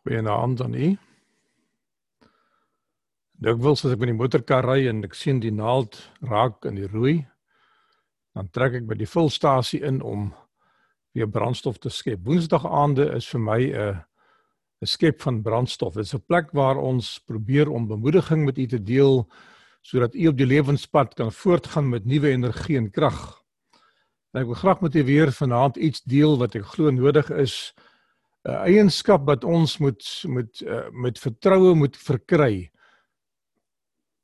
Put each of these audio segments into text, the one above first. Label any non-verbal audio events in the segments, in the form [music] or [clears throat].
Goeienaand aan u. Dikwels as ek met die motorkar ry en ek sien die naald raak in die rooi, dan trek ek by die vulstasie in om weer brandstof te skep. Woensdagaande is vir my 'n 'n skep van brandstof. Dit is 'n plek waar ons probeer om bemoediging met u te deel sodat u op die lewenspad kan voortgaan met nuwe energie en krag. Ek wil graag met u weer vanaand iets deel wat ek glo nodig is 'n uh, eienskap wat ons moet moet uh, met vertroue moet verkry.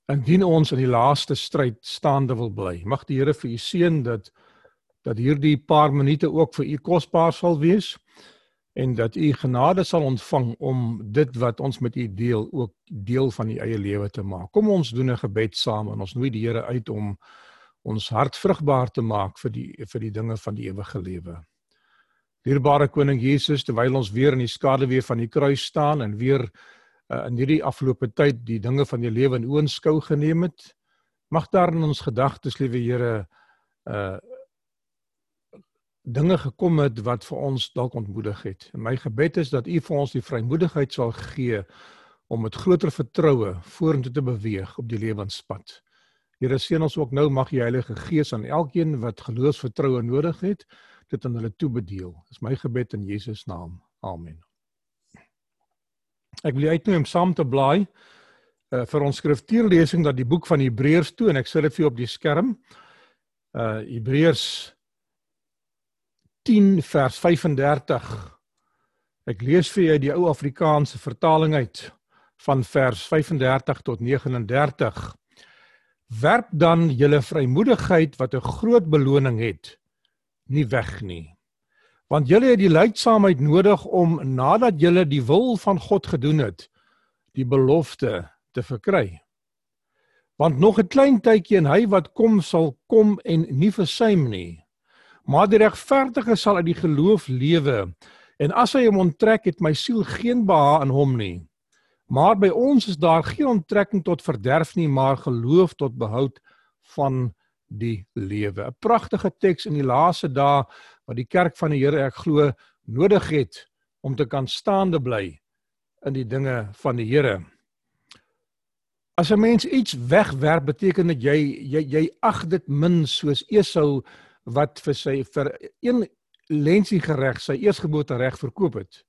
Indien ons in die laaste stryd staande wil bly. Mag die Here vir u seën dat dat hierdie paar minute ook vir u kosbaar sal wees en dat u genade sal ontvang om dit wat ons met u deel ook deel van u eie lewe te maak. Kom ons doen 'n gebed saam en ons nooi die Here uit om ons hart vrugbaar te maak vir die vir die dinge van die ewige lewe. Dierbare koning Jesus, terwyl ons weer in die skade weer van die kruis staan en weer uh, in hierdie afgelope tyd die dinge van die lewe in oënskou geneem het, mag daar in ons gedagtes, liewe Here, uh dinge gekom het wat vir ons dalk ontmoedig het. En my gebed is dat U vir ons die vrymoedigheid sal gee om met groter vertroue vorentoe te beweeg op die lewenspad. Here seën ons ook nou mag die Heilige Gees aan elkeen wat geloofsvertroue nodig het dit aan hulle toebedeel. Dis my gebed in Jesus naam. Amen. Ek wil uitnooi om saam te blaai uh, vir ons skriftuurlesing dat die boek van Hebreërs toe en ek sit dit vir op die skerm. Uh Hebreërs 10 vers 35. Ek lees vir jou die ou Afrikaanse vertaling uit van vers 35 tot 39. Werp dan julle vrymoedigheid wat 'n groot beloning het nie weg nie. Want julle het die leidsaamheid nodig om nadat julle die wil van God gedoen het, die belofte te verkry. Want nog 'n klein tydjie en hy wat kom sal kom en nie versuim nie. Maar die regverdige sal uit die geloof lewe. En as hy hom onttrek, het my siel geen behaag in hom nie. Maar by ons is daar geen onttrekking tot verderf nie, maar geloof tot behoud van die lewe. 'n Pragtige teks in die laaste dae wat die kerk van die Here ek glo nodig het om te kan staande bly in die dinge van die Here. As 'n mens iets wegwerp, beteken dit jy jy jy ag dit min soos Esau wat vir sy vir een lensie gereg sy eersgeboorte reg verkoop het.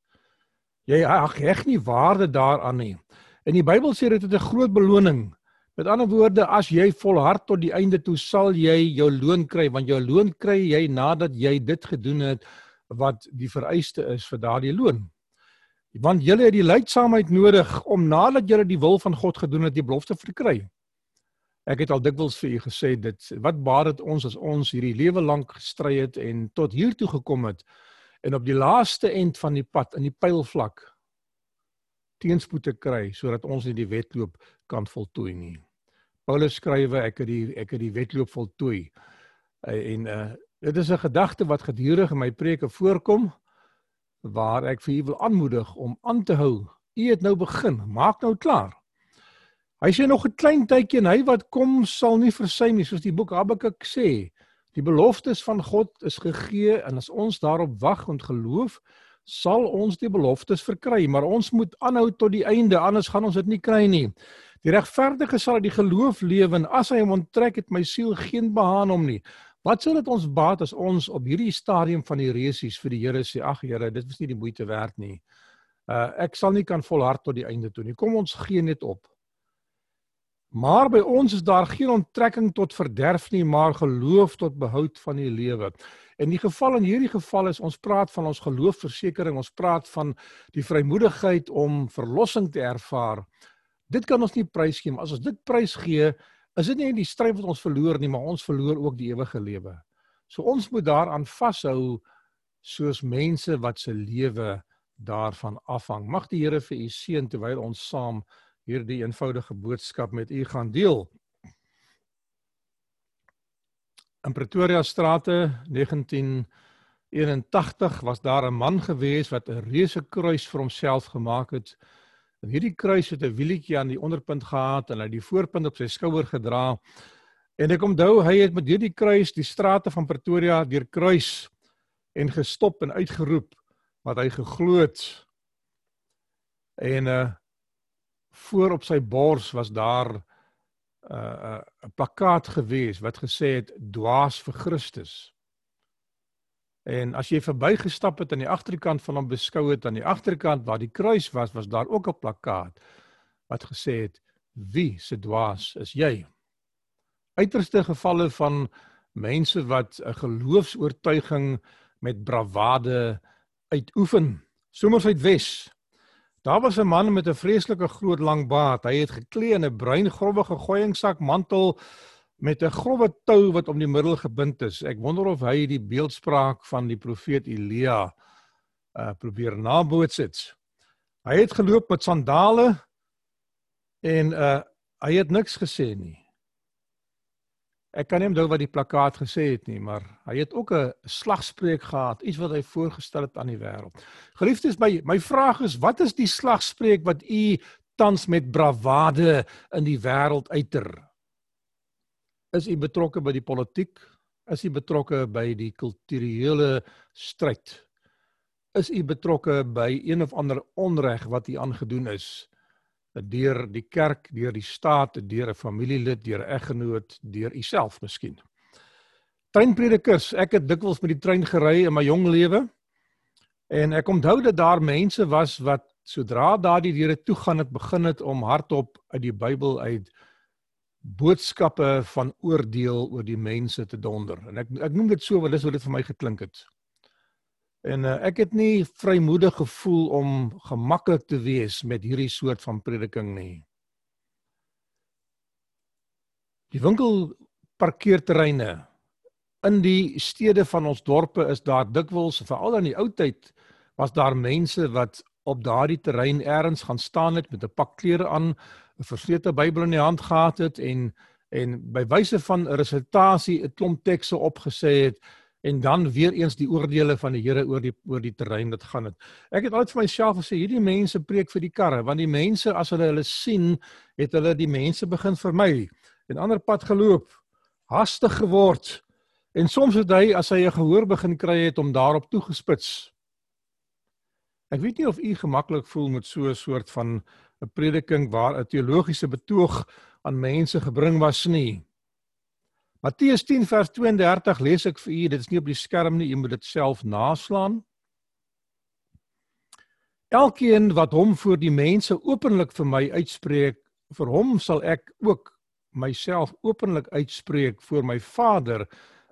Jy ag heg nie waarde daaraan nie. In die Bybel sê dit het 'n groot beloning Met ander woorde, as jy volhard tot die einde toe sal jy jou loon kry want jou loon kry jy nadat jy dit gedoen het wat die vereiste is vir daardie loon. Want jy het die leidsaamheid nodig om nadat jy die wil van God gedoen het, die belofte verkry. Ek het al dikwels vir u gesê dit wat baat dit ons as ons hierdie lewe lank gestry het en tot hier toe gekom het en op die laaste end van die pad in die pylvlak teenspoed te kry sodat ons nie die wedloop kan voltooi nie. Paulus skrywe ek het die ek het die wedloop voltooi. En uh dit is 'n gedagte wat gedurig in my preke voorkom waar ek vir u wil aanmoedig om aan te hou. U het nou begin, maak nou klaar. Hy sê nog 'n klein tydjie en hy wat kom sal nie versuim nie soos die boek Habakuk sê. Die beloftes van God is gegee en as ons daarop wag en geloof, sal ons die beloftes verkry, maar ons moet aanhou tot die einde anders gaan ons dit nie kry nie. Die regverdige sal uit die geloof lewe en as hy hom onttrek het my siel geen behaan hom nie. Wat sal dit ons baat as ons op hierdie stadium van die resies vir die Here sê ag Here, dit was nie die moeite werd nie. Uh ek sal nie kan volhard tot die einde toe nie. Kom ons gee net op. Maar by ons is daar geen onttrekking tot verderf nie, maar geloof tot behoud van die lewe. In die geval in hierdie geval is ons praat van ons geloofversekering, ons praat van die vrymoedigheid om verlossing te ervaar Dit kan ons nie prys gee, maar as ons dit prys gee, is dit nie die stryd wat ons verloor nie, maar ons verloor ook die ewige lewe. So ons moet daaraan vashou soos mense wat se lewe daarvan afhang. Mag die Here vir u seën terwyl ons saam hierdie eenvoudige boodskap met u gaan deel. In Pretoria strate 1981 was daar 'n man gewees wat 'n reuse kruis vir homself gemaak het En hierdie kruis het 'n wielietjie aan die onderpunt gehad en hy die voorpunt op sy skouer gedra. En ek onthou hy het met hierdie kruis die strate van Pretoria deur kruis en gestop en uitgeroep wat hy geglo het En uh voor op sy bors was daar 'n uh, 'n plakkaat gewees wat gesê het dwaas vir Christus. En as jy verbygestap het aan die agterkant van hom beskou het aan die agterkant waar die kruis was, was daar ook 'n plakkaat wat gesê het wie se dwaas is jy? Uiterste gevalle van mense wat 'n geloofs-oortuiging met bravade uitoefen. Somers uit Wes. Daar was 'n man met 'n vreeslike groot lang baard. Hy het geklee in 'n bruin growwe gegooiingsak mantel met 'n growwe tou wat om die middel gebind is. Ek wonder of hy die beeldspraak van die profeet Elia uh probeer naboots het. Hy het geloop met sandale en uh hy het niks gesê nie. Ek kan nie onthou wat die plakkaat gesê het nie, maar hy het ook 'n slagspreuk gehad, iets wat hy voorgestel het aan die wêreld. Geliefdes, my my vraag is, wat is die slagspreuk wat u tans met bravade in die wêreld uiter? Is u betrokke by die politiek? Is u betrokke by die kulturele stryd? Is u betrokke by een of ander onreg wat u aangedoen is? Deur die kerk, deur die staat, deur 'n familielid, deur 'n eggenoot, deur uself miskien. Treinpredikers, ek het dikwels met die trein gery in my jong lewe. En ek onthou dat daar mense was wat sodra daardie deure toe gaan het begin het om hardop uit die Bybel uit boodskappe van oordeel oor die mense te donder. En ek ek noem dit so want dis hoe dit vir my geklink het. En uh, ek het nie vrymoedig gevoel om gemaklik te wees met hierdie soort van prediking nie. Die winkel parkeerterreine in die stede van ons dorpe is daar dikwels veral in die ou tyd was daar mense wat op daardie terrein eers gaan staan het met 'n pak klere aan, 'n verslete Bybel in die hand gehad het en en by wyse van 'n resitasie 'n klomp tekste opgesê het en dan weer eens die oordeele van die Here oor die oor die terrein wat gaan het. Ek het altyd vir myself gesê hierdie mense preek vir die karre want die mense as hulle hulle sien, het hulle die mense begin vermy en ander pad geloop, hastig geword. En soms het hy as hy 'n gehoor begin kry het om daarop toegespits. Ek weet nie of u gemaklik voel met so 'n soort van 'n prediking waar 'n teologiese betoog aan mense gebring was nie. Matteus 10 vers 32 lees ek vir u, dit is nie op die skerm nie, u moet dit self naslaan. Elkeen wat hom voor die mense openlik vir my uitspreek, vir hom sal ek ook myself openlik uitspreek voor my Vader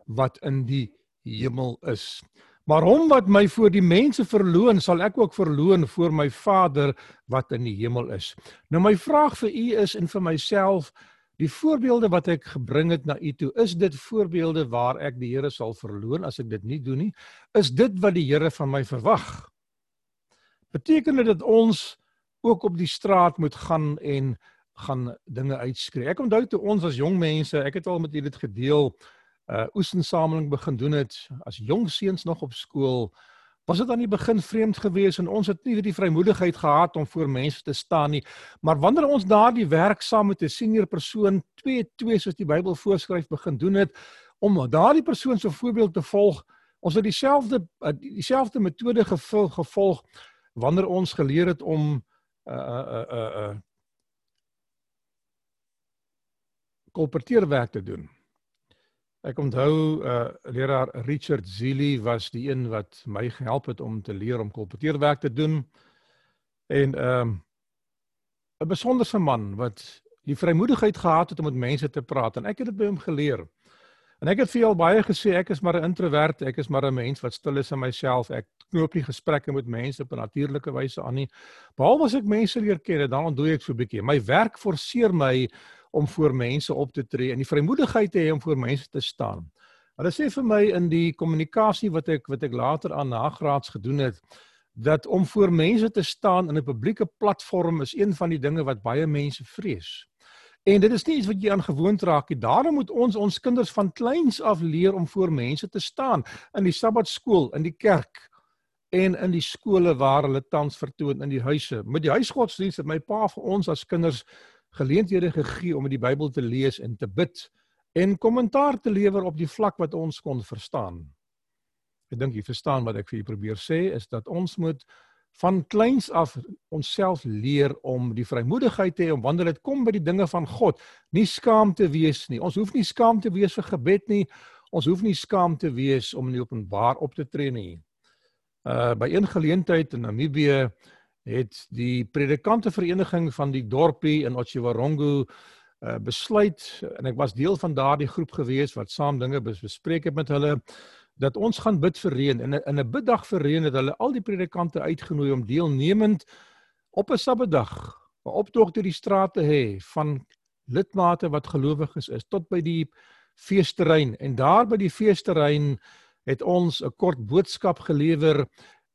wat in die hemel is. Maar hom wat my voor die mense verloon, sal ek ook verloon voor my Vader wat in die hemel is. Nou my vraag vir u is en vir myself, Die voorbeelde wat ek gebring het na u toe, is dit voorbeelde waar ek die Here sal verloon as ek dit nie doen nie? Is dit wat die Here van my verwag? Beteken dit dat ons ook op die straat moet gaan en gaan dinge uitskree? Ek onthou toe ons as jong mense, ek het al met julle dit gedeel, uh oesensameling begin doen het as jong seuns nog op skool was dit aan die begin vreemd geweest en ons het nie die vrymoedigheid gehad om voor mense te staan nie. Maar wanneer ons daardie werk saam met 'n senior persoon 2 2 soos die Bybel voorskryf begin doen het om daardie persoon se voorbeeld te volg, ons het dieselfde dieselfde metode gevolg, gevolg wanneer ons geleer het om uh uh uh uh kolporteerwerk te doen. Ek onthou uh leraar Richard Zili was die een wat my gehelp het om te leer om kolporteerwerk te doen. En ehm um, 'n besonderse man wat die vrymoedigheid gehad het om met mense te praat en ek het dit by hom geleer. En ek het vir al baie gesê ek is maar 'n introvert, ek is maar 'n mens wat stil is in myself. Ek knoop nie gesprekke met mense op 'n natuurlike wyse aan nie. Behalwe as ek mense leer ken, dan ontdooi ek so 'n bietjie. My werk forceer my om voor mense op te tree en die vrymoedigheid te hê om voor mense te staan. Hulle sê vir my in die kommunikasie wat ek wat ek later aan nagraads gedoen het dat om voor mense te staan in 'n publieke platform is een van die dinge wat baie mense vrees. En dit is nie iets wat jy aangewoond raak nie. Daarom moet ons ons kinders van kleins af leer om voor mense te staan in die Sabbatskool, in die kerk en in die skole waar hulle tans vertoon in die huise. Met die huisgodsdienst het my pa vir ons as kinders geleenthede gegee om die Bybel te lees en te bid en kommentaar te lewer op die vlak wat ons kon verstaan. Ek dink jy verstaan wat ek vir julle probeer sê is dat ons moet van kleins af onsself leer om die vrymoedigheid te hê om wanneer dit kom by die dinge van God, nie skaam te wees nie. Ons hoef nie skaam te wees vir gebed nie. Ons hoef nie skaam te wees om in openbaar op te tree nie. Uh by een geleentheid in Namibië het die predikante vereniging van die dorpie in Otjiwarongo uh besluit en ek was deel van daardie groep gewees wat saam dinge bespreek het met hulle dat ons gaan bid vir reën. En in 'n biddag vir reën het hulle al die predikante uitgenooi om deelnemend op 'n Sabbatdag 'n optog deur die strate hê van lidmate wat gelowiges is tot by die feesterrein. En daar by die feesterrein het ons 'n kort boodskap gelewer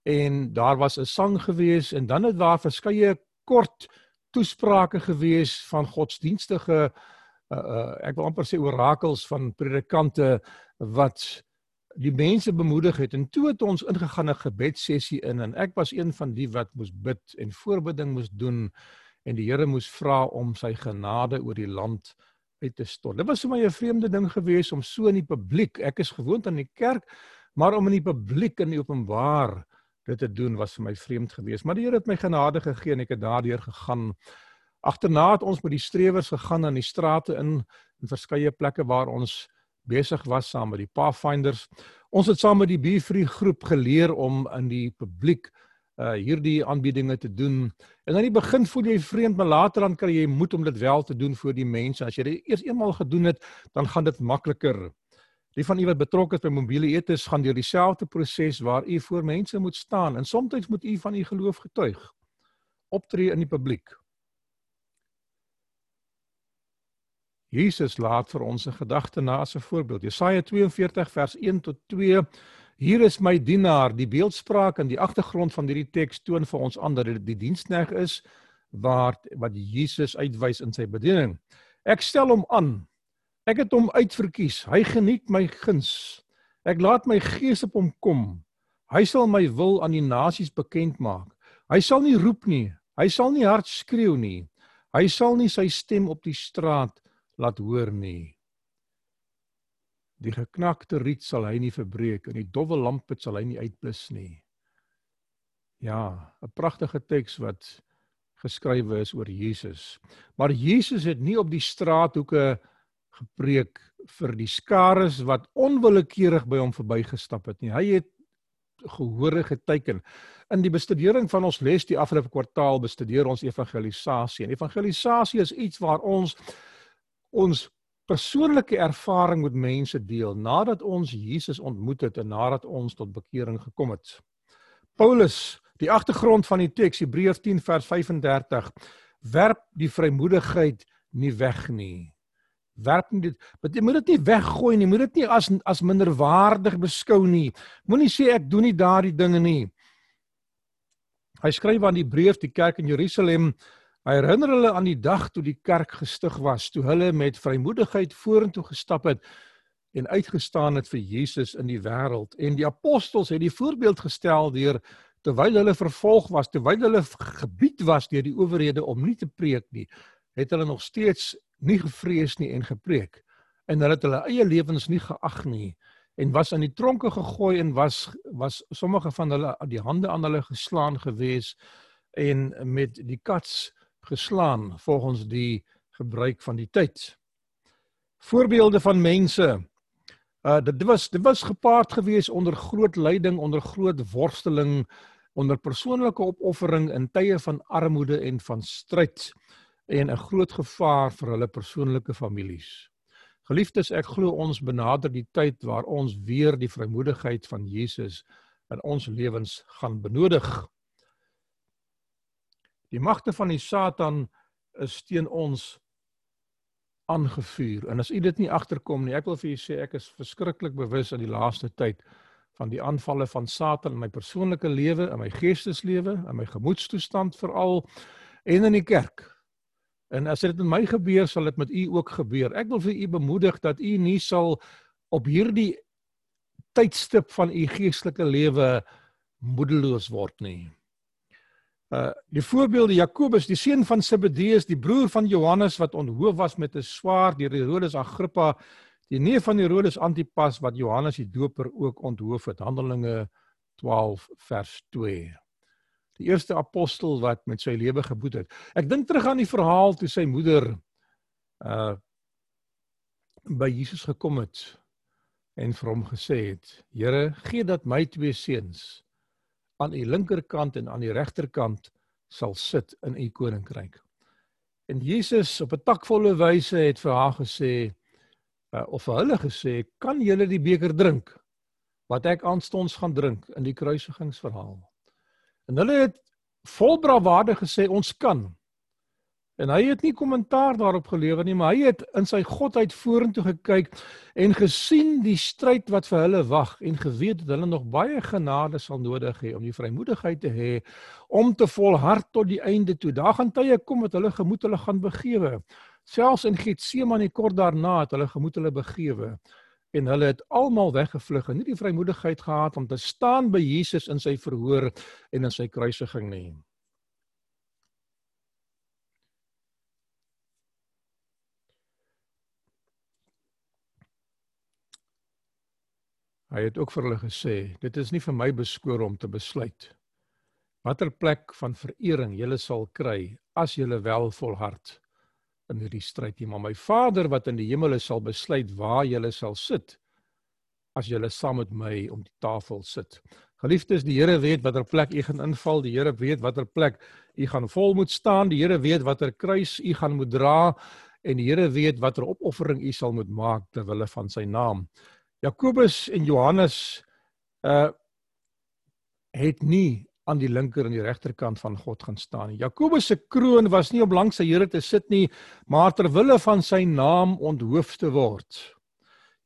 en daar was 'n sang gewees en dan het daar verskeie kort toesprake gewees van godsdienstige uh, uh, ek wil amper sê orakels van predikante wat die mense bemoedig het en toe het ons ingegaan 'n gebedsessie in en ek was een van die wat moes bid en voorbidding moes doen en die Here moes vra om sy genade oor die land uit te stort. Dit was vir my 'n vreemde ding gewees om so in die publiek, ek is gewoond aan die kerk, maar om in die publiek in die openbaar dit te doen was vir my vreemd geweest. Maar die Here het my genade gegee en ek het daardeur gegaan. Agterna het ons met die strewers gegaan aan die strate in in verskeie plekke waar ons besig was saam met die Pathfinders. Ons het saam met die Befree groep geleer om in die publiek uh hierdie aanbiedinge te doen. En aan die begin voel jy vreemd, maar later dan kry jy moed om dit wel te doen vir die mense. As jy dit eers eenmaal gedoen het, dan gaan dit makliker. Die van u wat betrokke is by mobiele etes gaan deur dieselfde proses waar u voor mense moet staan en soms moet u van u geloof getuig. Optree in die publiek. Jesus laat vir ons 'n gedagte na as 'n voorbeeld. Jesaja 42 vers 1 tot 2. Hier is my dienaar. Die beeldspraak in die agtergrond van hierdie teks toon vir ons aan dat dit die dienskneg is waar wat Jesus uitwys in sy bediening. Ek stel hom aan. Ek het hom uitverkies. Hy geniet my guns. Ek laat my gees op hom kom. Hy sal my wil aan die nasies bekend maak. Hy sal nie roep nie. Hy sal nie hard skreeu nie. Hy sal nie sy stem op die straat laat hoor nie. Die geknakte riet sal hy nie verbreek en die dowwe lamp sal hy nie uitblus nie. Ja, 'n pragtige teks wat geskrywe is oor Jesus. Maar Jesus het nie op die straathoeke gepreek vir die skares wat onwillekeurig by hom verbygestap het nie. Hy het gehore geteken. In die bestudering van ons les die afgelope kwartaal bestudeer ons evangelisasie. En evangelisasie is iets waar ons ons persoonlike ervaring met mense deel nadat ons Jesus ontmoet het en nadat ons tot bekering gekom het. Paulus, die agtergrond van die teks Hebreërs 10 vers 35, werp die vrymoedigheid nie weg nie. Werp nie dit, maar jy moet dit nie weggooi nie, moet dit nie as as minderwaardig beskou nie. Moenie sê ek doen nie daardie dinge nie. Hy skryf aan die Hebreërs, die kerk in Jerusalem, Hy herinner hulle aan die dag toe die kerk gestig was, toe hulle met vrymoedigheid vorentoe gestap het en uitgestaan het vir Jesus in die wêreld. En die apostels het die voorbeeld gestel deur terwyl hulle vervolg was, terwyl hulle gebied was deur die owerhede om nie te preek nie, het hulle nog steeds nie gevrees nie en gepreek. En hulle het hulle eie lewens nie geag nie en was aan die tronke gegooi en was was sommige van hulle die hande aan hulle geslaan gewees en met die kats geslaan volgens die gebruik van die tyd. Voorbeelde van mense. Uh dit was dit was gepaard gewees onder groot lyding, onder groot worsteling, onder persoonlike opoffering in tye van armoede en van stryd en 'n groot gevaar vir hulle persoonlike families. Geliefdes, ek glo ons benader die tyd waar ons weer die vrymoedigheid van Jesus in ons lewens gaan benodig. Die magte van die Satan is teen ons aangevuur. En as u dit nie agterkom nie, ek wil vir u sê ek is verskriklik bewus in die laaste tyd van die aanvalle van Satan in my persoonlike lewe, in my geesteslewe, in my gemoedstoestand veral en in die kerk. En as dit met my gebeur, sal dit met u ook gebeur. Ek wil vir u bemoedig dat u nie sal op hierdie tydstip van u geestelike lewe moedeloos word nie. Uh die voorbeelde Jakobus, die seun van Zebedeus, die broer van Johannes wat onthoof was met 'n swaard deur Herodes Agrippa, die neef van Herodes Antipas wat Johannes die Doper ook onthoof het. Handelinge 12 vers 2. Die eerste apostel wat met sy lewe geboet het. Ek dink terug aan die verhaal toe sy moeder uh by Jesus gekom het en vir hom gesê het: "Here, gee dat my twee seuns aan u linkerkant en aan die regterkant sal sit in u koninkryk." En Jesus op 'n takvolle wyse het vir haar gesê uh, of vir hulle gesê: "Kan julle die beker drink wat ek aanstonds gaan drink in die kruisigingsverhaal?" En hulle het vol bravade gesê: "Ons kan." En hy het nie kommentaar daarop gelewer nie, maar hy het in sy godheid vorentoe gekyk en gesien die stryd wat vir hulle wag en geweet dat hulle nog baie genade sal nodig hê om die vrymoedigheid te hê om te volhard tot die einde toe. Daar gaan tye kom wat hulle gemoed hulle gaan begewe. Selfs in Getsemane kort daarna het hulle gemoed hulle begewe en hulle het almal weggevlug en nie die vrymoedigheid gehad om te staan by Jesus in sy verhoor en in sy kruisiging nie. Hy het ook vir hulle gesê, dit is nie vir my beskoor om te besluit watter plek van verering julle sal kry as julle wel volhard in hierdie stryd nie, maar my Vader wat in die hemel is sal besluit waar julle sal sit as julle saam met my om die tafel sit. Geliefdes, die Here weet watter plek u gaan inval, die Here weet watter plek u gaan vol moet staan, die Here weet watter kruis u gaan moet dra en die Here weet watter opoffering u sal moet maak ter wille van sy naam. Jakobus en Johannes uh het nie aan die linker en die regterkant van God gaan staan nie. Jakobus se kroon was nie om langs sy Here te sit nie, maar ter wille van sy naam onthoof te word.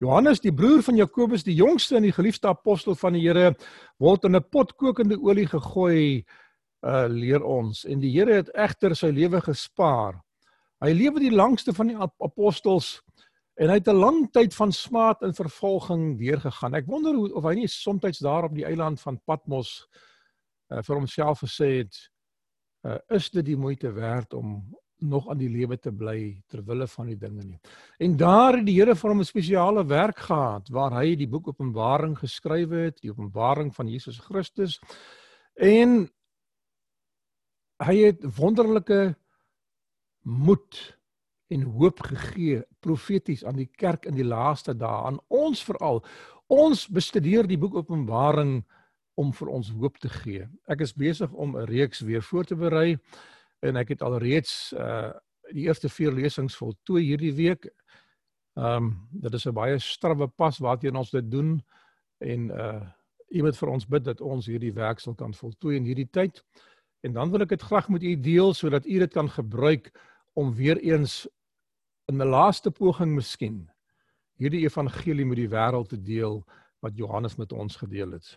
Johannes, die broer van Jakobus, die jongste en die geliefde apostel van die Here, word in 'n pot kokende olie gegooi, uh leer ons. En die Here het egter sy lewe gespaar. Hy lewe die langste van die apostels En hy het 'n lang tyd van smaad en vervolging deurgegaan. Ek wonder hoe of hy nie soms daar op die eiland van Patmos vir homself gesê het, uh, is dit die moeite werd om nog aan die lewe te bly ter wille van die dinge nie. En daar het die Here vir hom 'n spesiale werk gehad waar hy die boek Openbaring geskrywe het, die Openbaring van Jesus Christus. En hy het wonderlike moed en hoop gegee profeties aan die kerk in die laaste dae aan ons veral ons bestudeer die boek Openbaring om vir ons hoop te gee. Ek is besig om 'n reeks weer voor te berei en ek het alreeds uh die eerste vier lesings voltooi hierdie week. Ehm um, dit is 'n baie strawwe pas waarteen ons dit doen en uh u moet vir ons bid dat ons hierdie werk sal kan voltooi in hierdie tyd. En dan wil ek dit graag met u deel sodat u dit kan gebruik om weer eens in 'n laaste poging miskien hierdie evangelie met die wêreld te deel wat Johannes met ons gedeel het.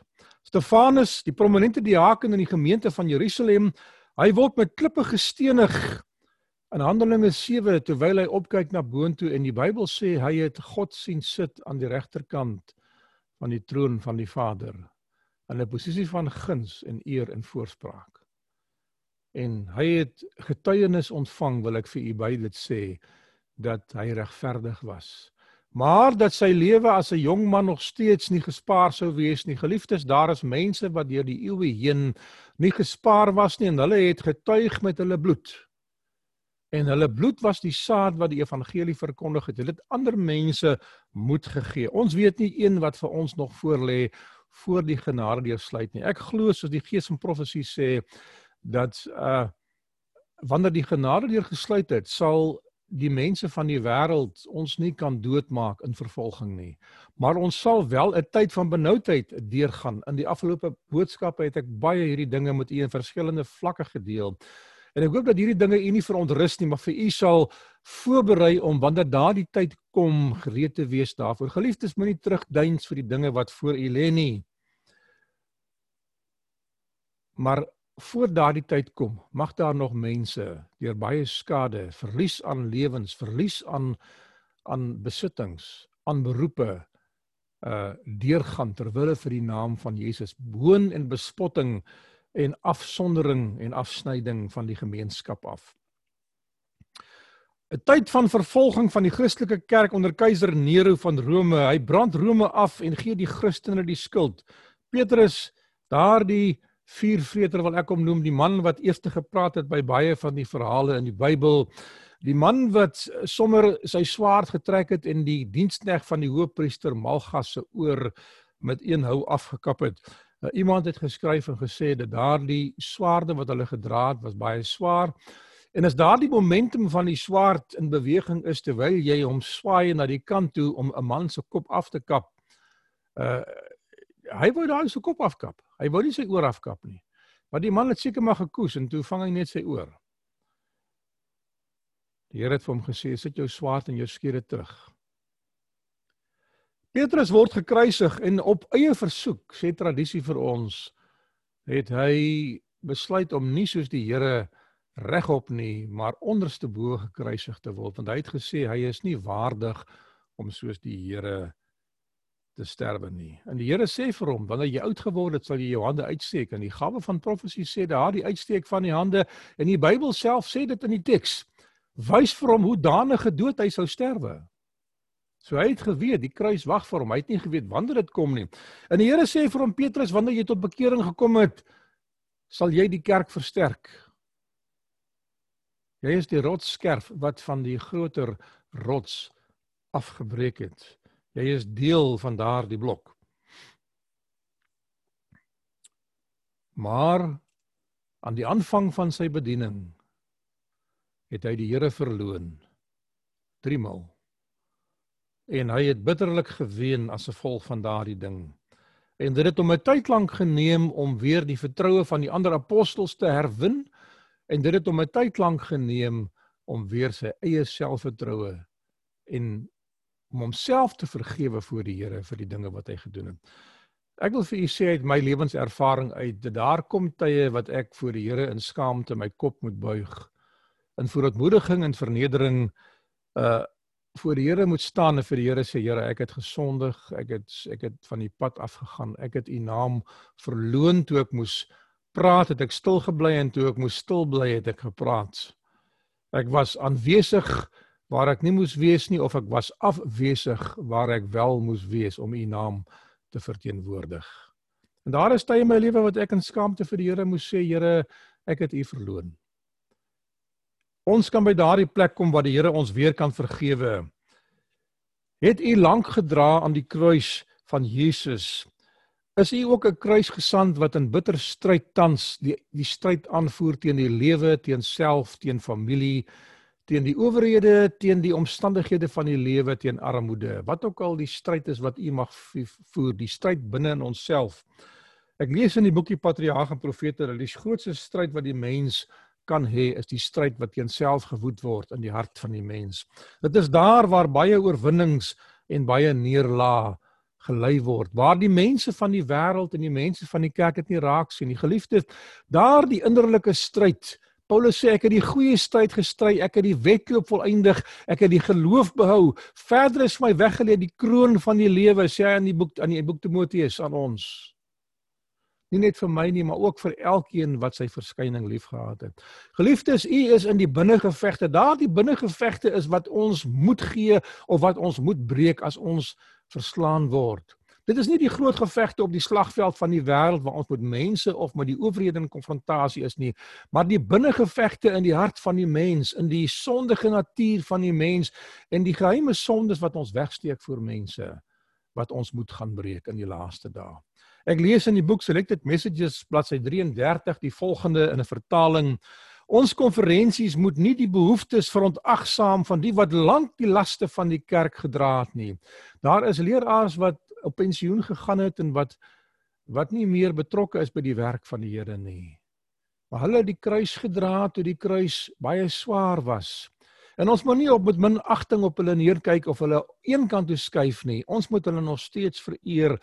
Stefanus, die prominente diaken in die gemeente van Jerusalem, hy word met klippe gestenig. In Handelinge 7 terwyl hy opkyk na boontoe en die Bybel sê hy het God sien sit aan die regterkant van die troon van die Vader in 'n posisie van guns en eer en voorspraak. En hy het getuienis ontvang wil ek vir u dit sê dat hy regverdig was maar dat sy lewe as 'n jong man nog steeds nie gespaar sou wees nie. Geliefdes daar is mense wat deur die eeue heen nie gespaar was nie en hulle het getuig met hulle bloed. En hulle bloed was die saad wat die evangelie verkondig het. Hulle het ander mense moed gegee. Ons weet nie een wat vir ons nog voor lê voor die genade deursluit nie. Ek glo soos die gees van profesie sê dat uh wanneer die genade deur gesluit het, sal die mense van die wêreld ons nie kan doodmaak in vervolging nie. Maar ons sal wel 'n tyd van benoudheid deurgaan. In die afgelope boodskappe het ek baie hierdie dinge met u in verskillende vlakke gedeel. En ek hoop dat hierdie dinge u nie verontrus nie, maar vir u sal voorberei om wanneer daardie tyd kom gereed te wees daarvoor. Geliefdes, moenie terugduins vir die dinge wat voor u lê nie. Maar voor daardie tyd kom, mag daar nog mense deur baie skade, verlies aan lewens, verlies aan aan besittings, aan beroepe uh deurgaan ter wille vir die naam van Jesus, boon en bespotting en afsondering en afsnyding van die gemeenskap af. 'n Tyd van vervolging van die Christelike kerk onder keiser Nero van Rome. Hy brand Rome af en gee die Christene die skuld. Petrus, daardie vuurvreter wil ek hom noem, die man wat eers te gepraat het by baie van die verhale in die Bybel. Die man wat sommer sy swaard getrek het en die dienskneg van die hoofpriester Malgas se oor met een hou afgekap het. Uh, iemand het geskryf en gesê dat daardie swaarde wat hulle gedra het was baie swaar. En as daardie momentum van die swaard in beweging is terwyl jy hom swaai na die kant toe om 'n man se kop af te kap. Uh hy wou daai se kop afkap. Hy wou nie sy oor afkap nie. Maar die man het seker maar gekoes en toe vang hy net sy oor. Die Here het vir hom gesê: "Sit jou swaard en jou skede terug." Petrus word gekruisig en op eie versoek, sê tradisie vir ons, het hy besluit om nie soos die Here regop nie, maar onderste bo gekruisig te word, want hy het gesê hy is nie waardig om soos die Here te sterwe nie. En die Here sê vir hom, wanneer jy oud geword het, sal jy jou hande uitsteek en die gawe van profesie sê daar die uitsteek van die hande en die Bybel self sê dit in die teks. Wys vir hom hoe danige dood hy sou sterwe. So hy het geweet die kruis wag vir hom. Hy het nie geweet wanneer dit kom nie. En die Here sê vir hom Petrus, wanneer jy tot bekering gekom het, sal jy die kerk versterk. Jy is die rotsskerf wat van die groter rots afgebreek het. Jy is deel van daardie blok. Maar aan die aanvang van sy bediening het hy die Here verloon. 3 maal. En hy het bitterlik geween as gevolg van daardie ding. En dit het hom 'n tyd lank geneem om weer die vertroue van die ander apostels te herwin en dit het hom 'n tyd lank geneem om weer sy eie selfvertroue en om homself te vergewe voor die Here vir die dinge wat hy gedoen het. Ek wil vir u sê uit my lewenservaring uit dat daar kom tye wat ek voor die Here in skaamte my kop moet buig in voorontmoediging en vernedering uh voor die Here moet staan en vir die Here sê Here ek het gesondig ek het ek het van die pad afgegaan ek het u naam verloon toe ek moes praat het ek stil gebly en toe ek moes stil bly het ek gepraat ek was aanwesig waar ek nie moes wees nie of ek was afwesig waar ek wel moes wees om u naam te verteenwoordig. En daar is tye in my lewe wat ek in skaamte vir die Here moes sê, Here, ek het u verloon. Ons kan by daardie plek kom waar die Here ons weer kan vergewe. Het u lank gedra aan die kruis van Jesus? Is u ook 'n kruisgesand wat in bitter stryd tans die die stryd aanvoer teen die lewe, teen self, teen familie, teen die owerhede, teen die omstandighede van die lewe, teen armoede. Wat ook al die stryd is wat u mag voer, die stryd binne in onsself. Ek lees in die boekie Patriarge en Profete dat die grootste stryd wat die mens kan hê is die stryd wat teen self gewoed word in die hart van die mens. Dit is daar waar baie oorwinnings en baie neerlae gelei word waar die mense van die wêreld en die mense van die kerk dit nie raak sien nie geliefdes daar die innerlike stryd Paulus sê ek het die goeie stryd gestry, ek het die wedloop volëindig, ek het die geloof behou. Verder is my weggeleë die kroon van die lewe, sê hy in die boek aan die boek Timoteus aan ons. Nie net vir my nie, maar ook vir elkeen wat sy verskyning liefgehad het. Geliefdes, u is in die binnengevegte. Daardie binnengevegte is wat ons moet gee of wat ons moet breek as ons verslaan word. Dit is nie die groot gevegte op die slagveld van die wêreld waar ons met mense of met die owerhede in konfrontasie is nie, maar die binnengevegte in die hart van die mens, in die sondige natuur van die mens en die geheime sondes wat ons wegsteek voor mense wat ons moet gaan breek in die laaste dae. Ek lees in die boek Selected Messages bladsy 33 die volgende in 'n vertaling Ons konferensies moet nie die behoeftes verontagsaam van die wat lank die laste van die kerk gedra het nie. Daar is leraars wat op pensioen gegaan het en wat wat nie meer betrokke is by die werk van die Here nie. Maar hulle het die kruis gedra toe die kruis baie swaar was. En ons moet nie op met minagting op hulle neerkyk of hulle eenkant toe skuif nie. Ons moet hulle nog steeds vereer.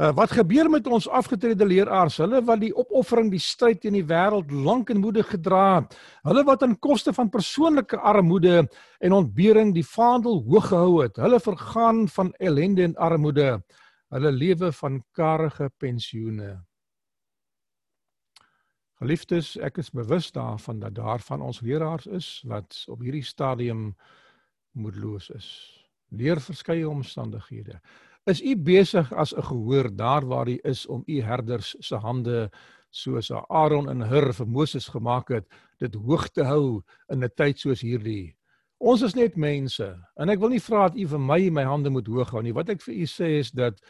Uh, wat gebeur met ons afgetrede leraars? Hulle wat die opoffering, die stryd teen die wêreld lank en moedig gedra het. Hulle wat aan koste van persoonlike armoede en ontbering die vaandel hoog gehou het. Hulle vergaan van ellende en armoede. Hulle lewe van karige pensioene. Geliefdes, ek is bewus daarvan dat daar van ons leraars is wat op hierdie stadium moedeloos is. Leer verskeie omstandighede. Is u besig as 'n gehoor daar waar u is om u herders se hande soos Aaron en Hur vir Moses gemaak het, dit hoog te hou in 'n tyd soos hierdie. Ons is net mense en ek wil nie vra dat u vir my my hande moet hoog hou nie. Wat ek vir u sê is dat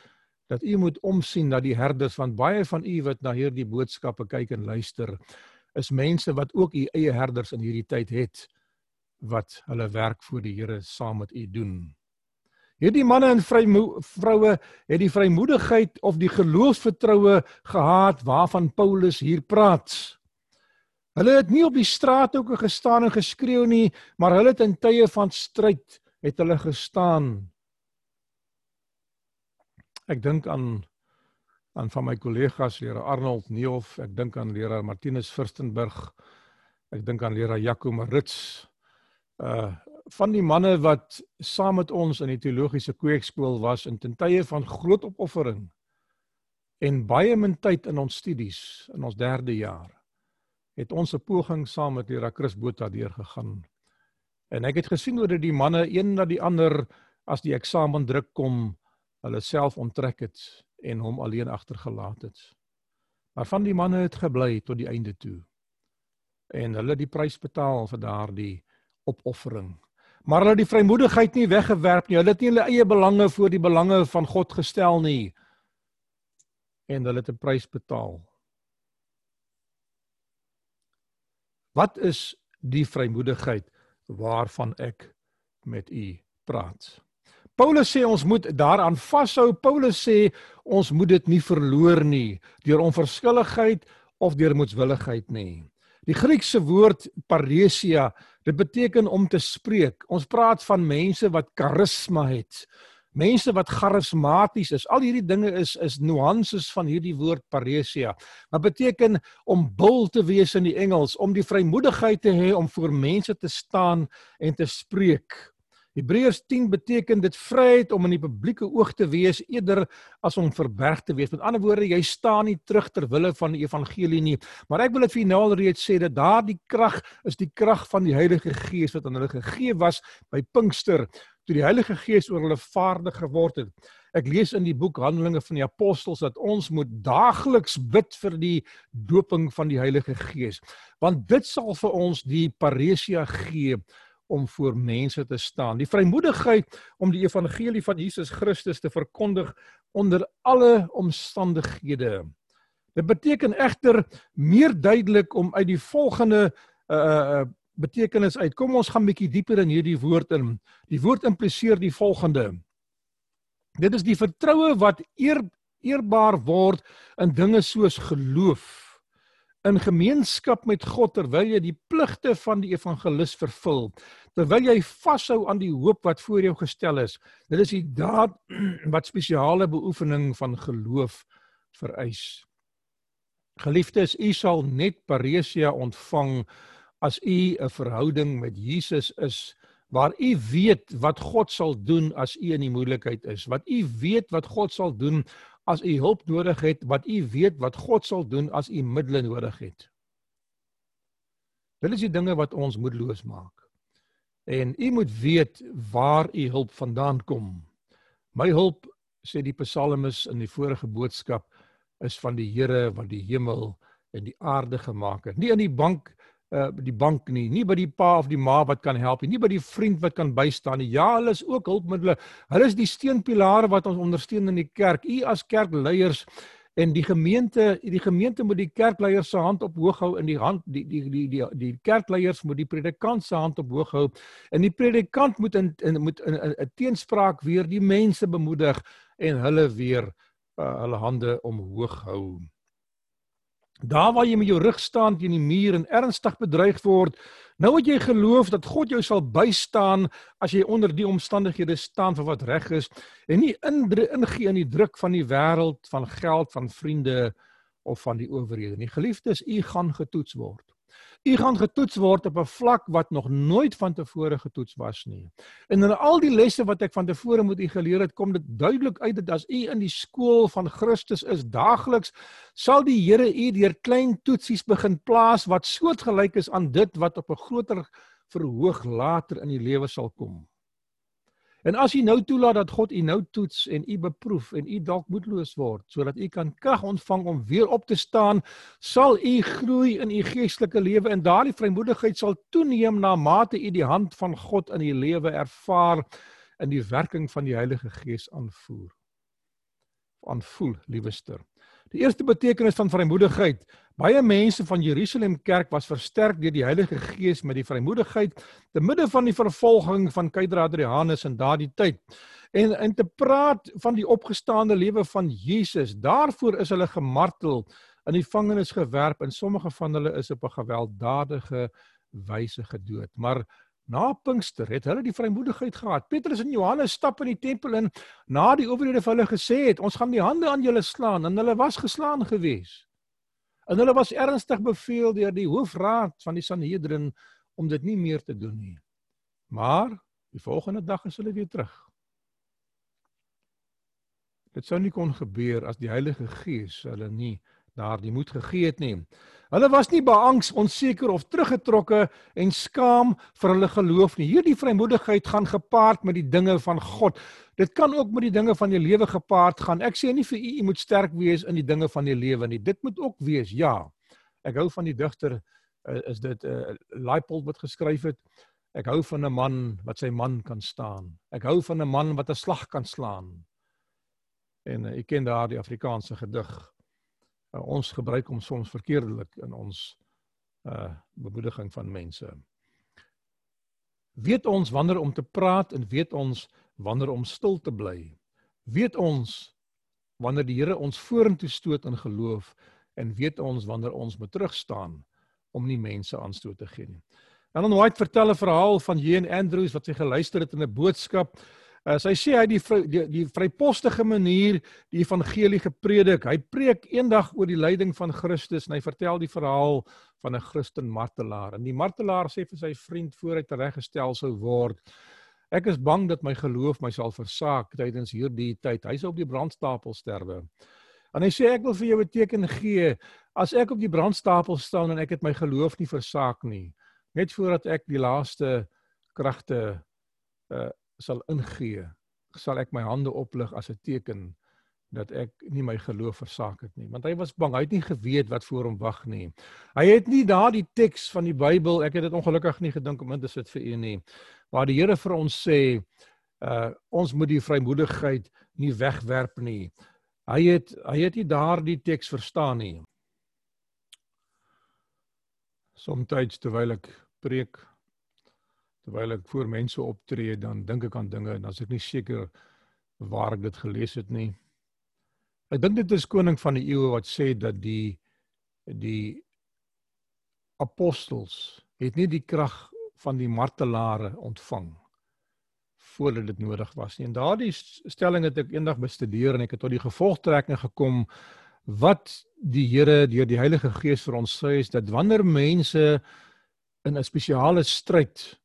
dat u moet omsien na die herders van baie van u wat na hierdie boodskappe kyk en luister is mense wat ook u eie herders in hierdie tyd het wat hulle werk vir die Here saam met u doen. Hierdie manne en vroue het die vrymoedigheid of die geloofsvertroue gehad waarvan Paulus hier praat. Hulle het nie op die straat ook gestaan en geskreeu nie, maar hulle het in tye van stryd het hulle gestaan. Ek dink aan aan van my kollegas leraar Arnold Neof, ek dink aan leraar Martinus Furstenburg. Ek dink aan leraar Jaco Marits. Uh van die manne wat saam met ons in die teologiese kweekskool was in ten tye van groot opoffering en baie min tyd in ons studies in ons derde jaar het ons 'n poging saam met Lera Chris Botha deurgegaan. En ek het gesien hoe dit die manne een na die ander as die eksamen druk kom, hulle self onttrek het en hom alleen agtergelaat het. Maar van die manne het gebly tot die einde toe. En hulle die prys betaal vir daardie opoffering. Maar hulle het die vrymoedigheid nie weggewerp nie. Hulle het nie hulle eie belange voor die belange van God gestel nie. En hulle het 'n prys betaal. Wat is die vrymoedigheid waarvan ek met u praat? Paulus sê ons moet daaraan vashou. Paulus sê ons moet dit nie verloor nie deur onverskilligheid of deur moedswilligheid nie. Die Griekse woord paresia, dit beteken om te spreek. Ons praat van mense wat karisma het mense wat charismaties is. Al hierdie dinge is is nuances van hierdie woord paresia. Wat beteken om bil te wees in die Engels, om die vrymoedigheid te hê om voor mense te staan en te spreek. Hebreërs 10 beteken dit vryheid om in die publieke oog te wees eerder as om verberg te wees. Met ander woorde, jy staan nie terug ter wille van die evangelie nie. Maar ek wil dit vir nou alreeds sê dat daardie krag is die krag van die Heilige Gees wat aan hulle gegee was by Pinkster toe die Heilige Gees oor hulle vaardig geword het. Ek lees in die boek Handelinge van die Apostels dat ons moet daagliks bid vir die doping van die Heilige Gees, want dit sal vir ons die paresia gee om voor mense te staan. Die vrymoedigheid om die evangelie van Jesus Christus te verkondig onder alle omstandighede. Dit beteken egter meer duidelik om uit die volgende uh betekenis uit. Kom ons gaan bietjie dieper in hierdie woord in. Die woord impliseer die volgende. Dit is die vertroue wat eer eerbaar word in dinge soos geloof in gemeenskap met God terwyl jy die pligte van die evangelis vervul terwyl jy vashou aan die hoop wat voor jou gestel is. Dit is die daad [clears throat] wat spesiale beoefening van geloof vereis. Geliefdes u sal net paresia ontvang as u 'n verhouding met Jesus is waar u weet wat God sal doen as u in die moeilikheid is, wat u weet wat God sal doen as u hulp nodig het, wat u weet wat God sal doen as u middele nodig het. Dit is die dinge wat ons moedeloos maak. En u moet weet waar u hulp vandaan kom. My hulp sê die psalmis in die vorige boodskap is van die Here wat die hemel en die aarde gemaak het. Nie in die bank uh die bank nie, nie by die pa of die ma wat kan help nie, nie by die vriend wat kan bystaan nie. Ja, hulle is ook hulpmiddels. Hulle is die steunpilare wat ons ondersteun in die kerk. U as kerkleiers en die gemeente, die gemeente moet die kerkleiers se hand op hoog hou in die hand die die die die die kerkleiers moet die predikant se hand op hoog hou en die predikant moet in, in moet 'n teenspraak weer die mense bemoedig en hulle weer uh, hulle hande omhoog hou. Daar waar jy met jou rug staan teen die muur en ernstig bedreig word, nou het jy geloof dat God jou sal bystaan as jy onder die omstandighede staan vir wat reg is en nie ingee in die druk van die wêreld, van geld, van vriende of van die owerhede nie. Geliefdes, u gaan getoets word. U gaan getoets word op 'n vlak wat nog nooit vantevore getoets was nie. En in al die lesse wat ek vantevore moet u geleer het, kom dit duidelik uit dat as u in die skool van Christus is daagliks, sal die Here u deur klein toetsies begin plaas wat soortgelyk is aan dit wat op 'n groter verhoog later in die lewe sal kom. En as u nou toelaat dat God u nou toets en u beproef en u dalk moedeloos word sodat u kan krag ontvang om weer op te staan, sal u groei in u geestelike lewe en daardie vrymoedigheid sal toeneem na mate u die hand van God in u lewe ervaar in die werking van die Heilige Gees aanvoer. Aanvoel, liewester. Die eerste betekenis van vrymoedigheid Baie mense van Jerusalem kerk was versterk deur die Heilige Gees met die vrymoedigheid te midde van die vervolging van Keizer Hadrianus in daardie tyd. En en te praat van die opgestaande lewe van Jesus, daarvoor is hulle gemartel, in die gevangenis gewerp en sommige van hulle is op 'n gewelddadige wyse gedood. Maar na Pinkster het hulle die vrymoedigheid gehad. Petrus en Johannes stap in die tempel in na die owerhede vir hulle gesê het, ons gaan die hande aan julle slaan en hulle was geslaan geweest. En hulle was ernstig beveel deur die hoofraad van die Sanhedrin om dit nie meer te doen nie. Maar die volgende dag is hulle weer terug. Dit sou nie kon gebeur as die Heilige Gees hulle nie daardie moed gegee het nie. Hulle was nie beangs, onseker of teruggetrokke en skaam vir hulle geloof nie. Hierdie vrymoedigheid gaan gepaard met die dinge van God. Dit kan ook met die dinge van die lewe gepaard gaan. Ek sê nie vir u u moet sterk wees in die dinge van die lewe nie. Dit moet ook wees. Ja. Ek hou van die digter uh, is dit 'n uh, Leipold wat geskryf het. Ek hou van 'n man wat sy man kan staan. Ek hou van 'n man wat 'n slag kan slaan. En uh, ek ken daardie Afrikaanse gedig uh, ons gebruik hom soms verkeerdelik in ons uh bemoediging van mense. Weet ons wanneer om te praat en weet ons wanneer om stil te bly. Weet ons wanneer die Here ons vorentoe stoot in geloof en weet ons wanneer ons moet terugstaan om nie mense aanstoot te gee nie. En dan White vertel 'n verhaal van Jean Andrews wat sy geluister het in 'n boodskap Uh, sy sê hy die die, die vrypostige manier die evangelie gepredik. Hy preek eendag oor die lyding van Christus en hy vertel die verhaal van 'n Christen martelaar. En die martelaar sê vir sy vriend voor hy tereggestel sou word: "Ek is bang dat my geloof my sal versaak tydens hierdie tyd. Hy sou op die brandstapel sterwe." En hy sê ek wil vir jou 'n teken gee as ek op die brandstapel staan en ek het my geloof nie versaak nie, net voordat ek die laaste kragte uh sal ingee, sal ek my hande oplig as 'n teken dat ek nie my geloof versaak het nie, want hy was bang, hy het nie geweet wat voor hom wag nie. Hy het nie daardie teks van die Bybel, ek het dit ongelukkig nie gedink om in te sit vir u nie, waar die Here vir ons sê, uh ons moet die vrymoedigheid nie wegwerp nie. Hy het hy het nie daardie teks verstaan nie. Somstyds terwyl ek preek terwyl ek voor mense optree dan dink ek aan dinge en as ek nie seker waar ek dit gelees het nie. Ek dink dit is koning van die eeue wat sê dat die die apostels het nie die krag van die martelare ontvang voordat dit nodig was nie. En daardie stelling het ek eendag bestudeer en ek het tot die gevolgtrekking gekom wat die Here deur die Heilige Gees vir ons sê is dat wanneer mense in 'n spesiale stryd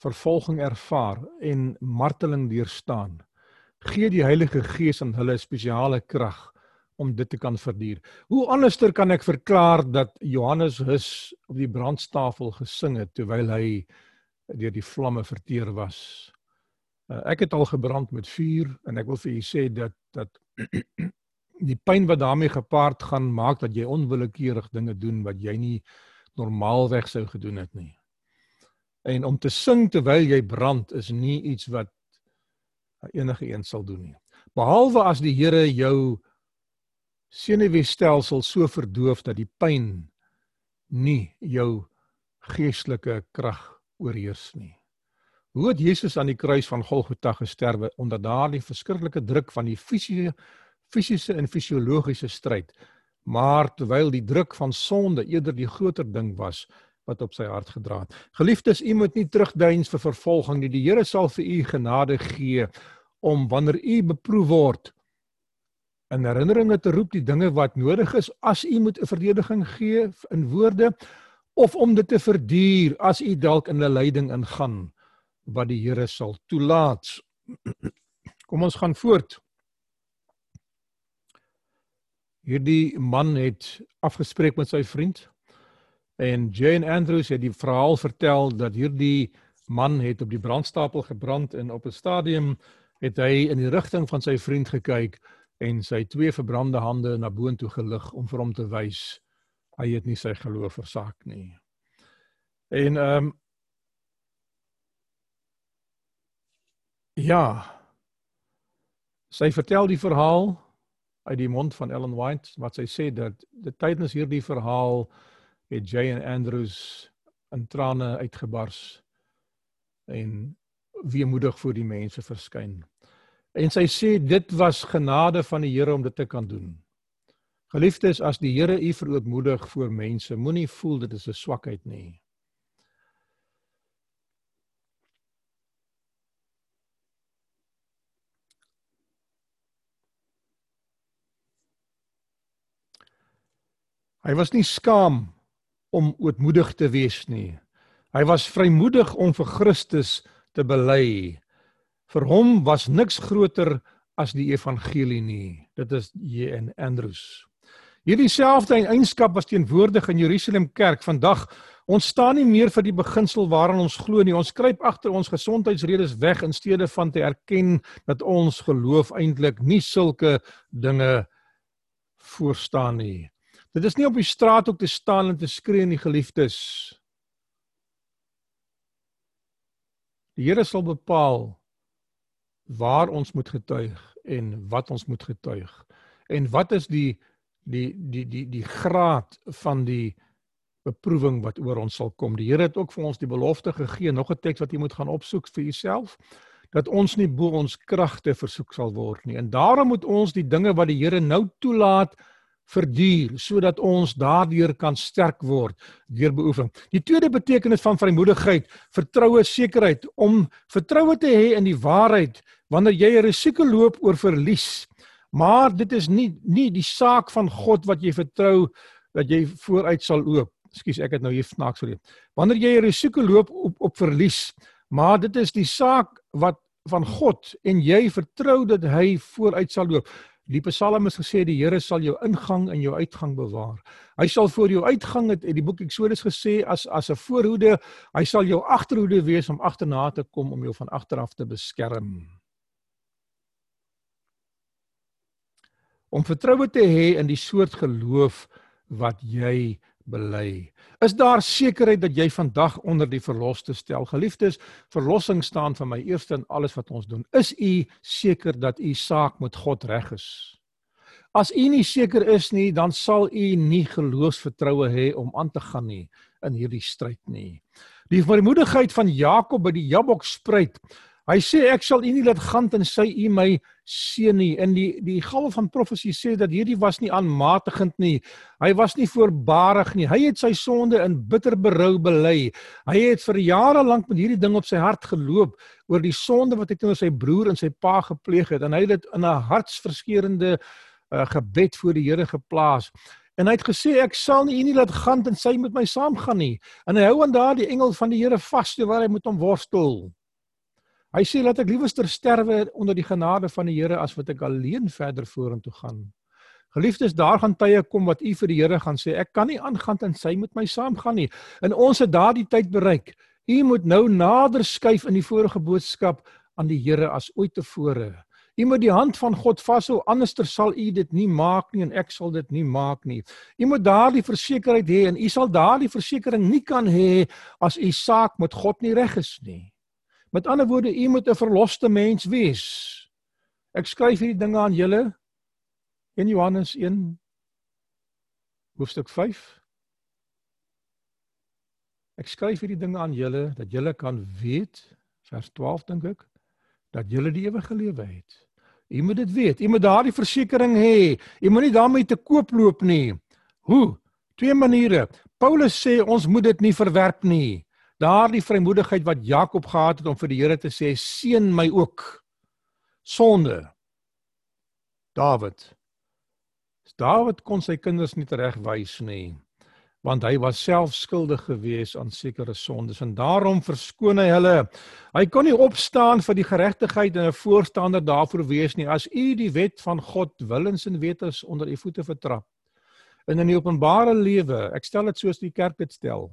vervolging ervaar en marteling deurstaan, gee die Heilige Gees aan hulle spesiale krag om dit te kan verduur. Hoe anderster kan ek verklaar dat Johannes hus op die brandstafel gesing het terwyl hy deur die vlamme verteer was? Uh, ek het al gebrand met vuur en ek wil vir u sê dat dat [clears throat] die pyn wat daarmee gepaard gaan maak dat jy onwillekeurig dinge doen wat jy nie normaalweg sou gedoen het nie. En om te sing terwyl jy brand is nie iets wat enige een sal doen nie. Behalwe as die Here jou senuweestelsel so verdoof dat die pyn nie jou geestelike krag oorheers nie. Hoe het Jesus aan die kruis van Golgotha gesterwe onder daardie verskriklike druk van die fisiese fisiese en fisiologiese stryd, maar terwyl die druk van sonde eerder die groter ding was, wat op sy hart gedra het. Geliefdes, u moet nie terugdeins vir vervolging nie. Die Here sal vir u genade gee om wanneer u beproef word in herinneringe te roep die dinge wat nodig is as u moet 'n verdediging gee in woorde of om dit te verduur as u dalk in 'n lyding ingaan wat die Here sal toelaat. [clears throat] Kom ons gaan voort. Hierdie man het afgespreek met sy vriend En Jane Andrews het die verhaal vertel dat hierdie man het op die brandstapel gebrand en op 'n stadium het hy in die rigting van sy vriend gekyk en sy twee verbrande hande na boontoe gelig om vir hom te wys hy het nie sy geloof versak nie. En ehm um, ja, sy vertel die verhaal uit die mond van Ellen White wat sy sê dat die tydens hierdie verhaal het Jay en Andrews in trane uitgebars en weemoedig voor die mense verskyn. En sy sê dit was genade van die Here om dit te kan doen. Geliefdes, as die Here u verootmoedig voor mense, moenie voel dit is 'n swakheid nie. Hy was nie skaam om ootmoedig te wees nie. Hy was vrymoedig om vir Christus te bely. Vir hom was niks groter as die evangelie nie. Dit is J.N. Andrews. Hierdie selfde eienskap was teenwoordig in Jerusalem kerk vandag. Ons staan nie meer vir die beginsel waaraan ons glo nie. Ons kruip agter ons gesondheidsredes weg in steede van te erken dat ons geloof eintlik nie sulke dinge voorstaan nie. Dit is nie op die straat ook te staan en te skree in die geliefdes. Die Here sal bepaal waar ons moet getuig en wat ons moet getuig. En wat is die die die die die graad van die beproewing wat oor ons sal kom. Die Here het ook vir ons die belofte gegee, nog 'n teks wat jy moet gaan opsoek vir jouself, dat ons nie bo ons kragte versoek sal word nie. En daarom moet ons die dinge wat die Here nou toelaat verduur sodat ons daardeur kan sterk word deur beoefening. Die tweede betekenis van vrymoedigheid, vertroue, sekerheid om vertroue te hê in die waarheid wanneer jy 'n risiko loop oor verlies. Maar dit is nie nie die saak van God wat jy vertrou dat jy vooruit sal loop. Ekskuus, ek het nou hier snaaks gereed. Wanneer jy 'n risiko loop op op verlies, maar dit is die saak wat van God en jy vertrou dat hy vooruit sal loop. Die Psalm is gesê die Here sal jou ingang en jou uitgang bewaar. Hy sal voor jou uitgang het in die boek Eksodus gesê as as 'n voorhoede, hy sal jou agterhoede wees om agterna te kom om jou van agteraf te beskerm. Om vertroue te hê in die soort geloof wat jy bely. Is daar sekerheid dat jy vandag onder die verloste stel? Geliefdes, verlossing staan vir my eerste in alles wat ons doen. Is u seker dat u saak met God reg is? As u nie seker is nie, dan sal u nie geloofsvertroue hê om aan te gaan nie in hierdie stryd nie. Die vermoedigheid van Jakob by die Jabok spruit Hy sê ek sal u nie laat gaan tensy u my seën nie. In die die gal van profesie sê dat hierdie was nie aanmatigend nie. Hy was nie voorbarig nie. Hy het sy sonde in bitter berou bely. Hy het vir jare lank met hierdie ding op sy hart geloop oor die sonde wat hy teenoor sy broer en sy pa gepleeg het en hy het dit in 'n hartsverskeurende uh, gebed voor die Here geplaas. En hy het gesê ek sal nie u nie laat gaan tensy met my saamgaan nie. En hy hou aan daardie engel van die Here vas terwyl hy met hom worstel. Hy sê laat ek liewer sterwe onder die genade van die Here as wat ek alleen verder vorentoe gaan. Geliefdes, daar gaan tye kom wat u vir die Here gaan sê, ek kan nie aangaan en sy met my saamgaan nie. En ons het daardie tyd bereik. U moet nou nader skuif in die vorige boodskap aan die Here as ooit tevore. U moet die hand van God vashou, anderster sal u dit nie maak nie en ek sal dit nie maak nie. U moet daardie versekerheid hê en u sal daardie versekering nie kan hê as u saak met God nie reg is nie. Met ander woorde, u moet 'n verloste mens wees. Ek skryf hierdie dinge aan julle in Johannes 1 hoofstuk 5. Ek skryf hierdie dinge aan julle dat julle kan weet vers 12 dink ek dat julle die ewige lewe het. U moet dit weet. U moet daardie versekering hê. U moet nie daarmee te koop loop nie. Hoe? Twee maniere. Paulus sê ons moet dit nie verwerp nie. Daardie vrymoedigheid wat Jakob gehad het om vir die Here te sê seën my ook sonde. Dawid. Dawid kon sy kinders nie regwys nie want hy was self skuldig geweest aan sekere sondes en daarom verskoon hy hulle. Hy kon nie opstaan vir die geregtigheid en 'n voorstander daarvoor wees nie as u die wet van God willens en wetens onder u voete vertrap. En in die openbare lewe, ek stel dit soos die kerk dit stel,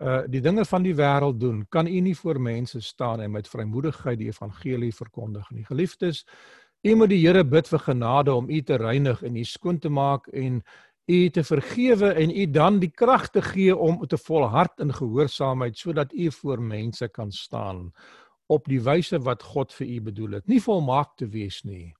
uh die dinge van die wêreld doen, kan u nie voor mense staan en met vrymoedigheid die evangelie verkondig nie. Geliefdes, u moet die Here bid vir genade om u te reinig en u skoon te maak en u te vergewe en u dan die krag te gee om te volhard in gehoorsaamheid sodat u voor mense kan staan op die wyse wat God vir u bedoel het. Nie volmaak te wees nie,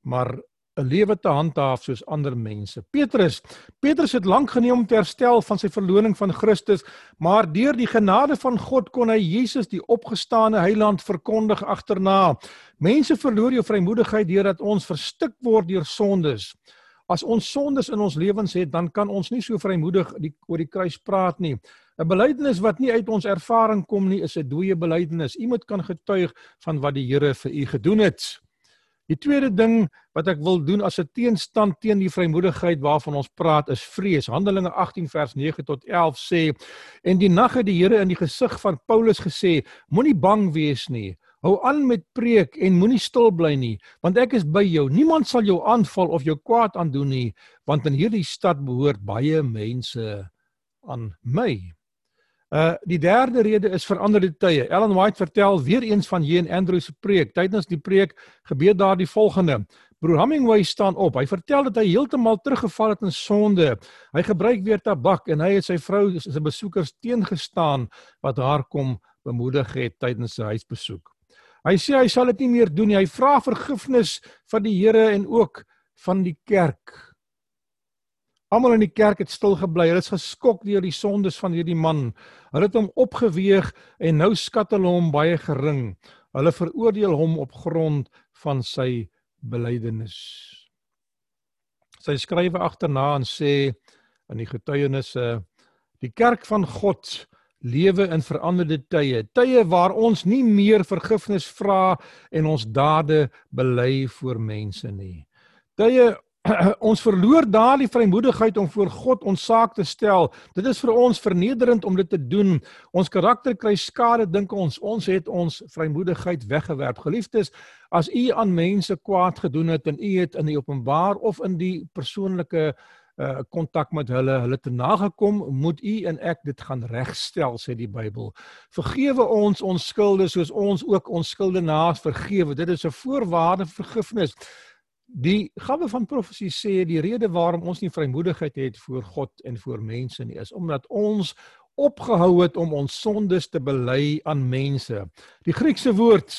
maar 'n lewe te handhaaf soos ander mense. Petrus, Petrus het lank geneem om te herstel van sy verloning van Christus, maar deur die genade van God kon hy Jesus die opgestane Heiland verkondig agterna. Mense verloor jou vrymoedigheid deurdat ons verstik word deur sondes. As ons sondes in ons lewens het, dan kan ons nie so vrymoedig die, oor die kruis praat nie. 'n Belydenis wat nie uit ons ervaring kom nie, is 'n dooie belydenis. Iemand kan getuig van wat die Here vir u gedoen het. Die tweede ding wat ek wil doen as 'n teenstand teen die vrymoedigheid waarvan ons praat is vrees. Handelinge 18 vers 9 tot 11 sê en die nag het die Here in die gesig van Paulus gesê: Moenie bang wees nie. Hou aan met preek en moenie stil bly nie, want ek is by jou. Niemand sal jou aanval of jou kwaad aandoen nie, want in hierdie stad behoort baie mense aan my. Uh die derde rede is veranderde tye. Ellen White vertel weer eens van Jean Andrew se preek. Tydens die preek gebeur daar die volgende. Broer Hemingway staan op. Hy vertel dat hy heeltemal teruggeval het in sonde. Hy gebruik weer tabak en hy het sy vrou se besoekers teengestaan wat haar kom bemoedig het tydens sy huisbesoek. Hy sê hy sal dit nie meer doen nie. Hy vra vergifnis van die Here en ook van die kerk. Almal in die kerk het stil gebly. Hulle is geskok deur die sondes van hierdie man. Hulle het hom opgeweeg en nou skat hulle hom baie gering. Hulle veroordeel hom op grond van sy belydenis. Sy skrywe agterna en sê in die getuienisse die kerk van God lewe in veranderde tye, tye waar ons nie meer vergifnis vra en ons dade bely voor mense nie. Tye [clears throat] ons verloor daardie vrymoedigheid om voor God ons saak te stel. Dit is vir ons vernederend om dit te doen. Ons karakter kry skade dink ons. Ons het ons vrymoedigheid weggewerp. Geliefdes, as u aan mense kwaad gedoen het en u het in die openbaar of in die persoonlike uh kontak met hulle, hulle te nagekom, moet u en ek dit gaan regstel sê die Bybel. Vergewe ons ons skulde soos ons ook ons skuldenaars vergewe. Dit is 'n voorwaarde vir vergifnis. Die gawe van profesie sê die rede waarom ons nie vrymoedigheid het voor God en voor mense nie is omdat ons opgehou het om ons sondes te bely aan mense. Die Griekse woord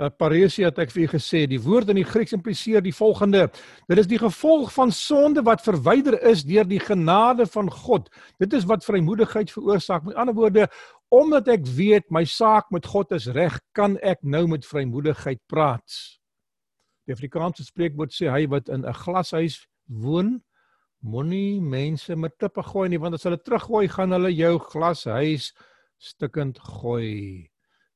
uh, paresia het ek vir u gesê, die woord in die Grieks impliseer die volgende: Dit is die gevolg van sonde wat verwyder is deur die genade van God. Dit is wat vrymoedigheid veroorsaak. Met ander woorde, omdat ek weet my saak met God is reg, kan ek nou met vrymoedigheid praat. Die Afrikaanse spreekwoord sê hy wat in 'n glashuis woon, moenie mense met klippe gooi nie, want as hulle teruggooi, gaan hulle jou glashuis stukkend gooi.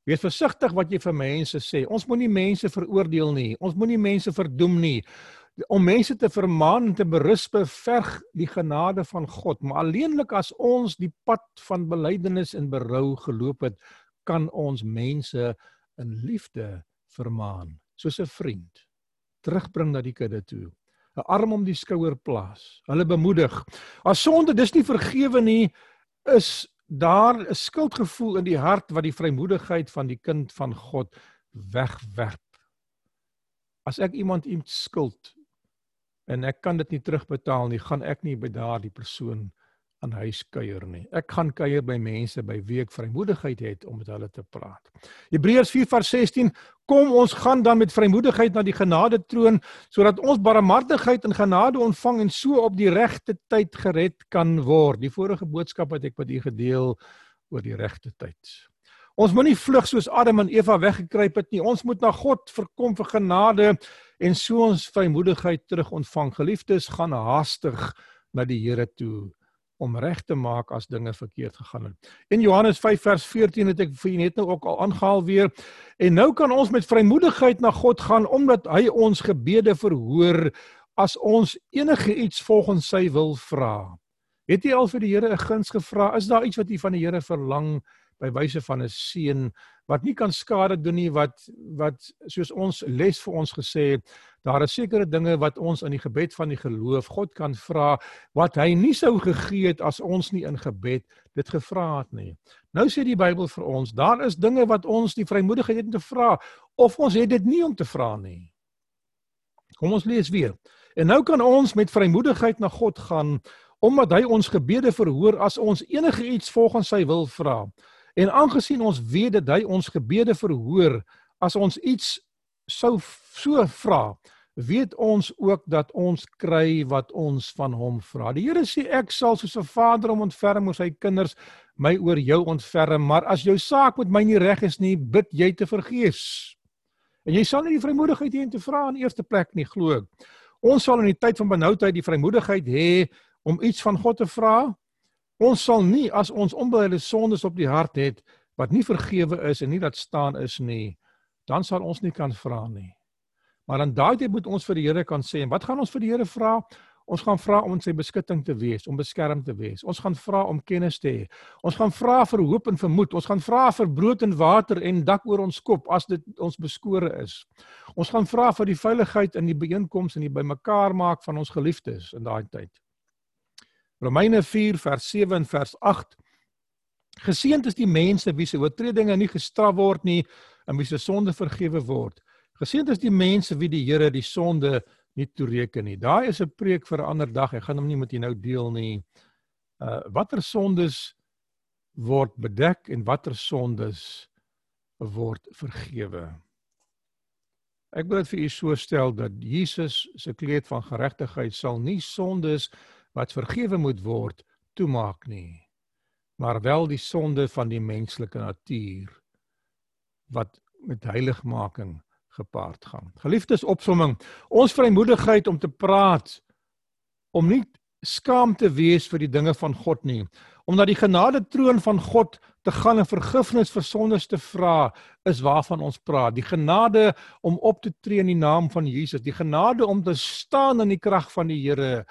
Wees versigtig wat jy vir mense sê. Ons moenie mense veroordeel nie. Ons moenie mense verdoem nie. Om mense te vermaan en te berus beverg die genade van God, maar alleenlik as ons die pad van belydenis en berou geloop het, kan ons mense in liefde vermaan, soos 'n vriend. Terugbring na die kudde toe. 'n Arm om die skouer plaas. Hulle bemoedig. As sonde dis nie vergewe nie, is daar 'n skuldgevoel in die hart wat die vrymoedigheid van die kind van God wegwerp. As ek iemand iets skuld en ek kan dit nie terugbetaal nie, gaan ek nie by daardie persoon aan huis kuier nie. Ek gaan kuier by mense by wie ek vrymoedigheid het om met hulle te praat. Hebreërs 4:16 Kom ons gaan dan met vrymoedigheid na die genade troon sodat ons barmhartigheid en genade ontvang en so op die regte tyd gered kan word. Die vorige boodskap wat ek met u gedeel oor die regte tyd. Ons moenie vlug soos Adam en Eva weggekruip het nie. Ons moet na God verkom vir genade en so ons vrymoedigheid terug ontvang. Geliefdes, gaan haastig na die Here toe om reg te maak as dinge verkeerd gegaan het. In Johannes 5 vers 14 het ek vir julle net nou ook al aangehaal weer. En nou kan ons met vrymoedigheid na God gaan omdat hy ons gebede verhoor as ons enige iets volgens sy wil vra. Het jy al vir die Here 'n guns gevra? Is daar iets wat jy van die Here verlang by wyse van 'n seën wat nie kan skade doen nie wat wat soos ons les vir ons gesê het daar is sekere dinge wat ons in die gebed van die geloof God kan vra wat hy nie sou gegee het as ons nie in gebed dit gevra het nie. Nou sê die Bybel vir ons daar is dinge wat ons die vrymoedigheid het om te vra of ons het dit nie om te vra nie. Kom ons lees weer. En nou kan ons met vrymoedigheid na God gaan omdat hy ons gebede verhoor as ons enige iets volgens sy wil vra. En aangesien ons weet dat hy ons gebede verhoor as ons iets sou so vra, weet ons ook dat ons kry wat ons van hom vra. Die Here sê ek sal soos 'n vader om ontferm oor sy kinders my oor jou ontferm, maar as jou saak met my nie reg is nie, bid jy te vergeefs. En jy sal nie die vrymoedigheid hê om te vra in eerste plek nie, glo ek. Ons sal in die tyd van benoudheid die vrymoedigheid hê om iets van God te vra. Ons sal nie as ons onbeheerde sondes op die hart het wat nie vergewe is en nie dat staan is nie, dan sal ons nie kan vra nie. Maar in daai tyd moet ons vir die Here kan sê, en wat gaan ons vir die Here vra? Ons gaan vra om in sy beskutting te wees, om beskerm te wees. Ons gaan vra om kennis te hê. Ons gaan vra vir hoop en vermoed. Ons gaan vra vir brood en water en dak oor ons kop as dit ons beskore is. Ons gaan vra vir die veiligheid in die byeenkomste en die bymekaar maak van ons geliefdes in daai tyd. Romeine 4 vers 7 en vers 8 Geseënd is die mense wie se oortredinge nie gestraf word nie en wie se sonde vergewe word. Geseënd is die mense wie die Here die sonde nie toereken nie. Daai is 'n preek vir 'n ander dag. Ek gaan hom nie met u nou deel nie. Uh watter sondes word bedek en watter sondes word vergewe? Ek wil dit vir u so stel dat Jesus se kleed van geregtigheid sal nie sondes wat vergewe moet word toemaak nie. Maar wel die sonde van die menslike natuur wat met heiligmaking gepaard gaan. Geliefdes opsomming, ons vrymoedigheid om te praat om nie skaam te wees vir die dinge van God nie, om na die genade troon van God te gaan en vergifnis vir sondes te vra, is waarvan ons praat. Die genade om op te tree in die naam van Jesus, die genade om te staan in die krag van die Here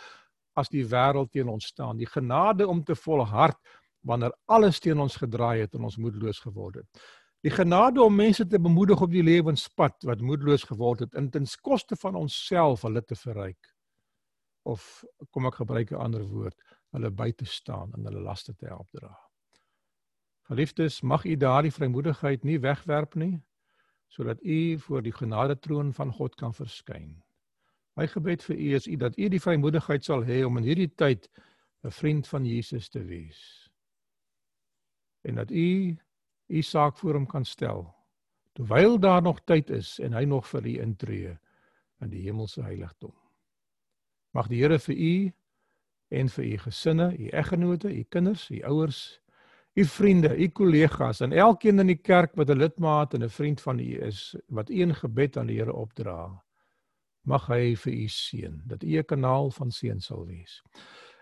as die wêreld teen ons staan. Die genade om te volhard wanneer alles teen ons gedraai het en ons moedeloos geword het. Die genade om mense te bemoedig op die lewenspad wat moedeloos geword het in ten koste van onsself hulle te verryk. Of kom ek gebruik 'n ander woord, hulle by te staan en hulle laste te help dra. Geliefdes, mag u daardie vrymoedigheid nie wegwerp nie sodat u voor die genade troon van God kan verskyn. My gebed vir u is u dat u die vrymoedigheid sal hê om in hierdie tyd 'n vriend van Jesus te wees. En dat u u saak voor hom kan stel terwyl daar nog tyd is en hy nog vir u intree in die hemelse heiligdom. Mag die Here vir u en vir u gesinne, u eggenote, u kinders, u ouers, u vriende, u kollegas en elkeen in die kerk wat 'n lidmaat en 'n vriend van u is, wat een gebed aan die Here opdra mag hy vir u seën dat u 'n kanaal van seën sal wees.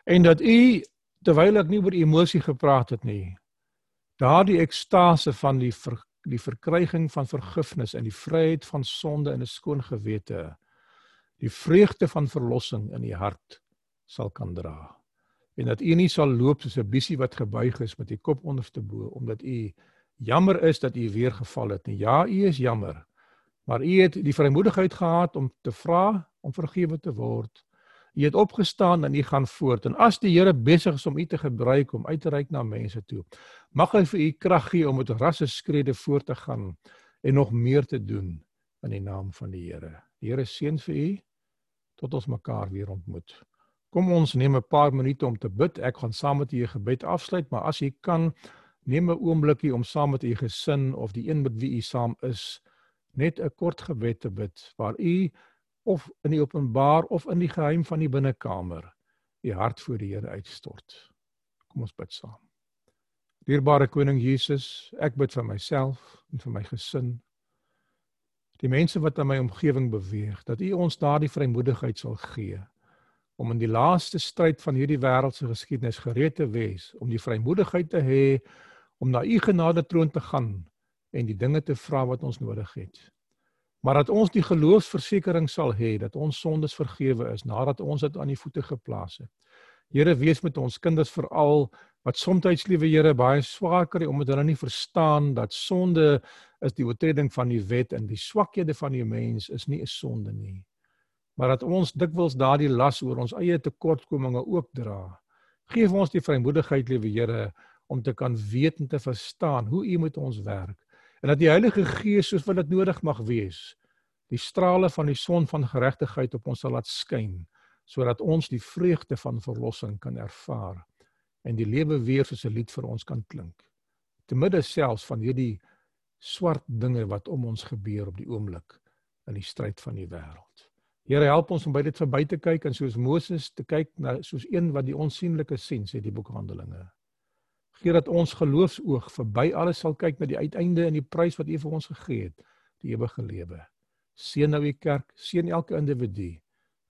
En dat u terwyl ek nie oor emosie gepraat het nie, daardie ekstase van die ver, die verkryging van vergifnis en die vryheid van sonde in 'n skoon gewete, die vreugde van verlossing in u hart sal kan dra. En dat u nie sal loop soos 'n bisie wat gebuig is met die kop onderste bo omdat u jammer is dat u weer geval het nie. Ja, u is jammer. Maar u het die vrymoedigheid gehad om te vra om vergewe te word. U het opgestaan en u gaan voort. En as die Here besig is om u te gebruik om uit te reik na mense toe, mag hy vir u krag gee om met rasse skrede voort te gaan en nog meer te doen in die naam van die Here. Die Here seën vir u tot ons mekaar weer ontmoet. Kom ons neem 'n paar minute om te bid. Ek gaan saam met u 'n gebed afsluit, maar as u kan, neem 'n oombliekie om saam met u gesin of die een met wie u saam is net 'n kort gebed te bid waar u of in die openbaar of in die geheim van die binnekamer u hart voor die Here uitstort. Kom ons bid saam. Dierbare koning Jesus, ek bid vir myself en vir my gesin. Die mense wat in my omgewing beweeg, dat u ons daardie vrymoedigheid sal gee om in die laaste stryd van hierdie wêreldse geskiedenis gereed te wees om die vrymoedigheid te hê om na u genade troon te gaan en die dinge te vra wat ons nodig het. Maar dat ons die geloofsversekering sal hê dat ons sondes vergewe is nadat ons dit aan die voete geplaas het. Here wees met ons kinders veral wat soms liewe Here baie swaar kry omdat hulle nie verstaan dat sonde is die oortreding van die wet en die swakhede van die mens is nie 'n sonde nie. Maar dat ons dikwels daardie las oor ons eie tekortkominge ook dra. Geef ons die vrymoedigheid, liewe Here, om te kan weet en te verstaan hoe U met ons werk en dat die Heilige Gees soos wat dit nodig mag wees, die strale van die son van geregtigheid op ons sal laat skyn sodat ons die vreugde van verlossing kan ervaar en die lewe weer soos 'n lied vir ons kan klink. Te midde selfs van hierdie swart dinge wat om ons gebeur op die oomblik in die stryd van die wêreld. Here help ons om by dit verby te kyk en soos Moses te kyk na soos een wat die onsigbare sien, sê die boek Handelinge. Gee dat ons geloofsoog verby alles sal kyk na die uiteinde en die prys wat U vir ons gegee het, die ewige lewe. Seën nou U kerk, seën elke individu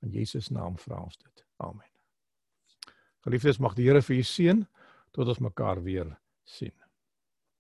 in Jesus naam vra ons dit. Amen. Geliefdes, mag die Here vir u seën tot ons mekaar weer sien.